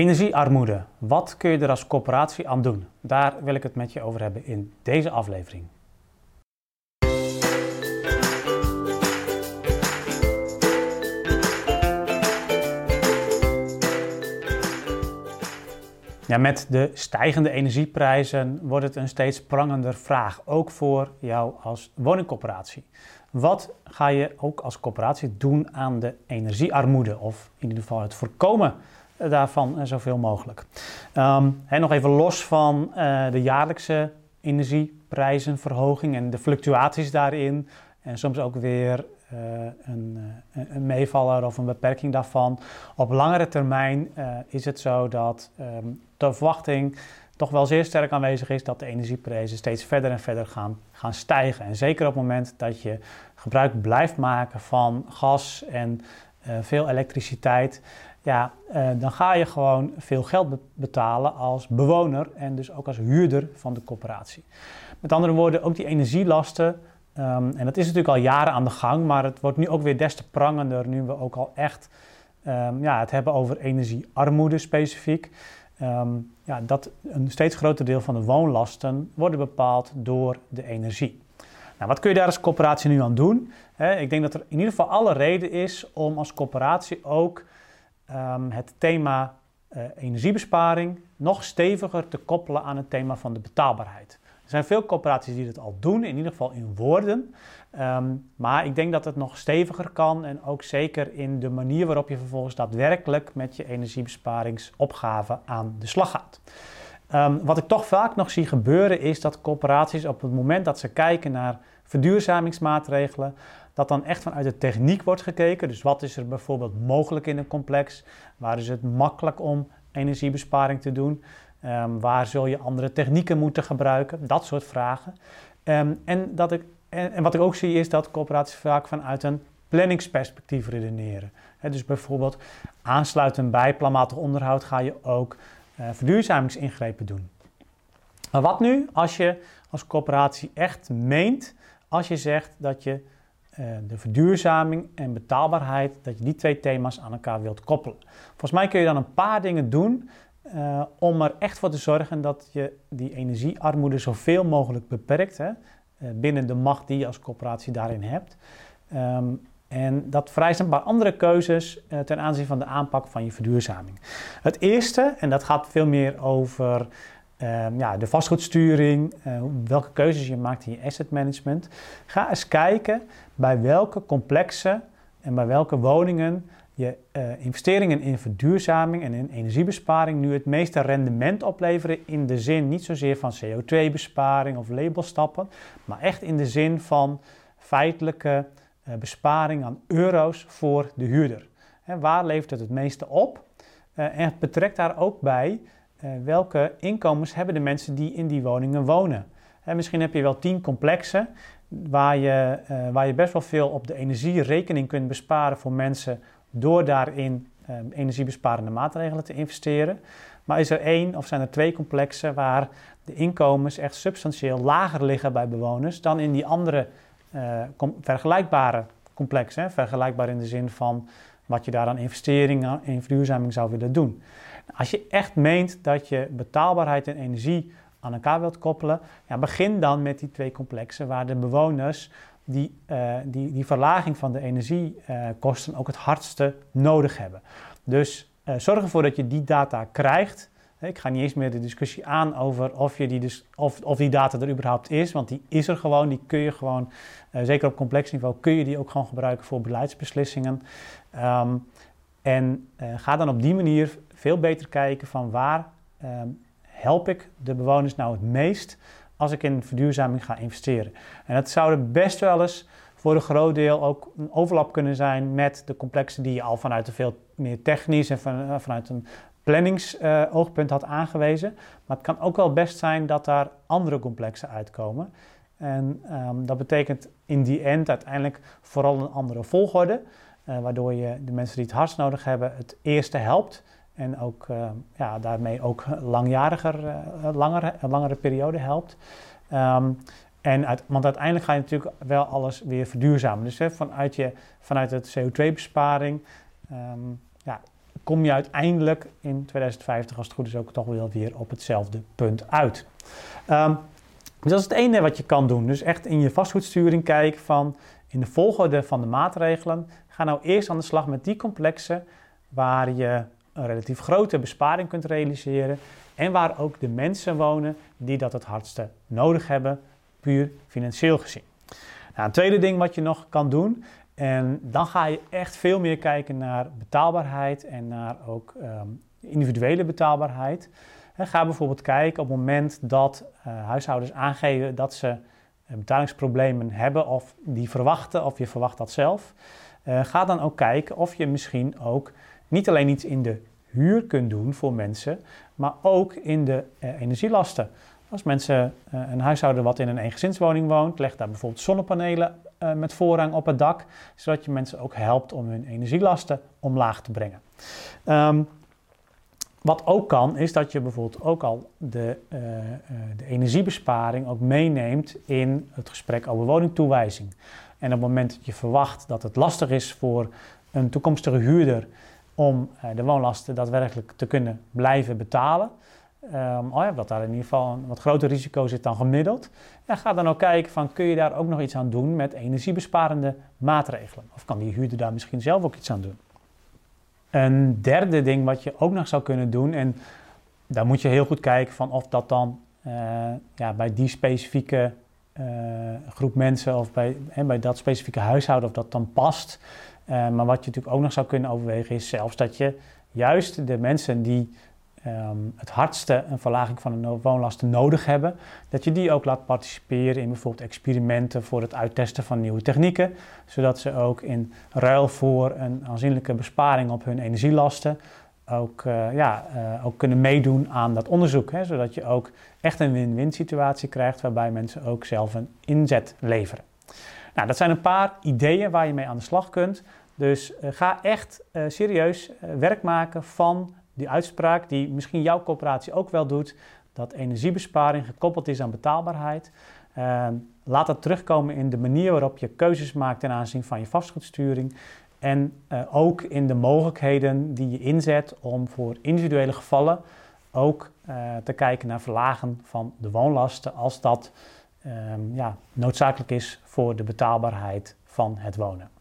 Energiearmoede. Wat kun je er als corporatie aan doen? Daar wil ik het met je over hebben in deze aflevering. Ja, met de stijgende energieprijzen wordt het een steeds prangender vraag, ook voor jou als woningcorporatie. Wat ga je ook als corporatie doen aan de energiearmoede of in ieder geval het voorkomen daarvan zoveel mogelijk? Um, nog even los van uh, de jaarlijkse energieprijzenverhoging en de fluctuaties daarin en soms ook weer uh, een, een, meevaller of een beperking daarvan. Op langere termijn is het zo dat um, de verwachting toch wel zeer sterk aanwezig is dat de energieprijzen steeds verder en verder gaan, gaan stijgen. En zeker op het moment dat je gebruik blijft maken van gas en veel elektriciteit, ja, uh, dan ga je gewoon veel geld be betalen als bewoner en dus ook als huurder van de corporatie. Met andere woorden, ook die energielasten, um, en dat is natuurlijk al jaren aan de gang, maar het wordt nu ook weer des te prangender nu we ook al echt um, ja, het hebben over energiearmoede specifiek. Um, ja, dat een steeds groter deel van de woonlasten worden bepaald door de energie. Nou, wat kun je daar als coöperatie nu aan doen? ik denk dat er in ieder geval alle reden is om als coöperatie ook um, het thema uh, energiebesparing nog steviger te koppelen aan het thema van de betaalbaarheid. Er zijn veel coöperaties die dat al doen, in ieder geval in woorden. Um, maar ik denk dat het nog steviger kan en ook zeker in de manier waarop je vervolgens daadwerkelijk met je energiebesparingsopgave aan de slag gaat. Um, wat ik toch vaak nog zie gebeuren is dat corporaties op het moment dat ze kijken naar verduurzamingsmaatregelen, dat dan echt vanuit de techniek wordt gekeken. Dus wat is er bijvoorbeeld mogelijk in een complex? Waar is het makkelijk om energiebesparing te doen? Um, waar zul je andere technieken moeten gebruiken? Dat soort vragen. Um, en, dat ik, en, wat ik ook zie is dat corporaties vaak vanuit een planningsperspectief redeneren. Dus bijvoorbeeld aansluitend bij planmatig onderhoud ga je ook uh, verduurzamingsingrepen doen. Maar wat nu als je als corporatie echt meent, als je zegt dat je de verduurzaming en betaalbaarheid, dat je die twee thema's aan elkaar wilt koppelen? Volgens mij kun je dan een paar dingen doen uh, om er echt voor te zorgen dat je die energiearmoede zoveel mogelijk beperkt hè, uh, binnen de macht die je als corporatie daarin hebt. Um, en dat vereist een paar andere keuzes ten aanzien van de aanpak van je verduurzaming. Het eerste, en dat gaat veel meer over um, ja, de vastgoedsturing, welke keuzes je maakt in je asset management. Ga eens kijken bij welke complexen en bij welke woningen je uh, investeringen in verduurzaming en in energiebesparing nu het meeste rendement opleveren in de zin niet zozeer van CO2-besparing of labelstappen, maar echt in de zin van feitelijke uh, besparing aan euro's voor de huurder. Waar levert het het meeste op? En betrekt daar ook bij welke inkomens hebben de mensen die in die woningen wonen. Hè, misschien heb je wel tien complexen waar je, waar je best wel veel op de energierekening kunt besparen voor mensen door daarin energiebesparende maatregelen te investeren. Maar is er één of zijn er twee complexen waar de inkomens echt substantieel lager liggen bij bewoners dan in die andere vergelijkbare complexen? Vergelijkbaar in de zin van wat je daar aan investeringen in verduurzaming zou willen doen. Als je echt meent dat je betaalbaarheid en energie aan elkaar wilt koppelen, ja, begin dan met die twee complexen waar de bewoners die, uh, die, die verlaging van de energiekosten ook het hardste nodig hebben. Dus uh, zorg ervoor dat je die data krijgt. Ik ga niet eens meer de discussie aan over of, je die, dus, of, of die data er überhaupt is, want die is er gewoon. Die kun je gewoon, uh, zeker op complex niveau, kun je die ook gewoon gebruiken voor beleidsbeslissingen. Um, en ga dan op die manier veel beter kijken van waar um, help ik de bewoners nou het meest als ik in verduurzaming ga investeren. En dat zou er best wel eens voor een groot deel ook een overlap kunnen zijn met de complexen die je al vanuit een veel meer technisch en van, eh, vanuit een planningsoogpunt had aangewezen. Maar het kan ook wel best zijn dat daar andere complexen uitkomen. En um, dat betekent in die end uiteindelijk vooral een andere volgorde, uh, waardoor je de mensen die het hardst nodig hebben het eerste helpt. En ook, uh, ja, daarmee ook langjariger, uh, langer, een langere periode helpt. Um, en want uiteindelijk ga je natuurlijk wel alles weer verduurzamen. Dus hè, vanuit, je, vanuit het CO2-besparing um, ja, kom je uiteindelijk in 2050, als het goed is, ook toch wel weer op hetzelfde punt uit. Um, dus dat is het ene wat je kan doen. Dus echt in je vastgoedsturing kijken van in de volgorde van de maatregelen. Ga nou eerst aan de slag met die complexen waar je een relatief grote besparing kunt realiseren. En waar ook de mensen wonen die dat het hardste nodig hebben, puur financieel gezien. Nou, een tweede ding wat je nog kan doen, en dan ga je echt veel meer kijken naar betaalbaarheid en naar ook ehm, individuele betaalbaarheid. ga bijvoorbeeld kijken op het moment dat uh, huishoudens aangeven dat ze eh, betalingsproblemen hebben of die verwachten of je verwacht dat zelf. Uh, ga dan ook kijken of je misschien ook niet alleen iets in de huur kunt doen voor mensen, maar ook in de energielasten. Als mensen een huishouden wat in een eengezinswoning woont, leg daar bijvoorbeeld zonnepanelen uh, met voorrang op het dak, zodat je mensen ook helpt om hun energielasten omlaag te brengen. Um, wat ook kan, is dat je bijvoorbeeld ook al de, uh, de energiebesparing ook meeneemt in het gesprek over woningtoewijzing. En op het moment dat je verwacht dat het lastig is voor een toekomstige huurder om de woonlasten daadwerkelijk te kunnen blijven betalen, Um, dat daar in ieder geval een wat groter risico zit dan gemiddeld. Ja, ga dan ook kijken van kun je daar ook nog iets aan doen met energiebesparende maatregelen. Of kan die huurder daar misschien zelf ook iets aan doen. Een derde ding wat je ook nog zou kunnen doen, en daar moet je heel goed kijken van of dat dan uh, ja, bij die specifieke uh, groep mensen of bij, bij dat specifieke huishouden of dat dan past. Uh, maar wat je natuurlijk ook nog zou kunnen overwegen is zelfs dat je juist de mensen die um, het hardste een verlaging van de woonlasten nodig hebben, dat je die ook laat participeren in bijvoorbeeld experimenten voor het uittesten van nieuwe technieken, zodat ze ook in ruil voor een aanzienlijke besparing op hun energielasten ook, uh, ja, uh, ook kunnen meedoen aan dat onderzoek. Hè, zodat je ook echt een win-win situatie krijgt waarbij mensen ook zelf een inzet leveren. Nou, dat zijn een paar ideeën waar je mee aan de slag kunt. Dus uh, ga echt serieus werk maken van die uitspraak die misschien jouw coöperatie ook wel doet, dat energiebesparing gekoppeld is aan betaalbaarheid. Uh, laat dat terugkomen in de manier waarop je keuzes maakt ten aanzien van je vastgoedsturing. En uh, ook in de mogelijkheden die je inzet om voor individuele gevallen ook uh, te kijken naar verlagen van de woonlasten als dat ehm, ja, noodzakelijk is voor de betaalbaarheid van het wonen.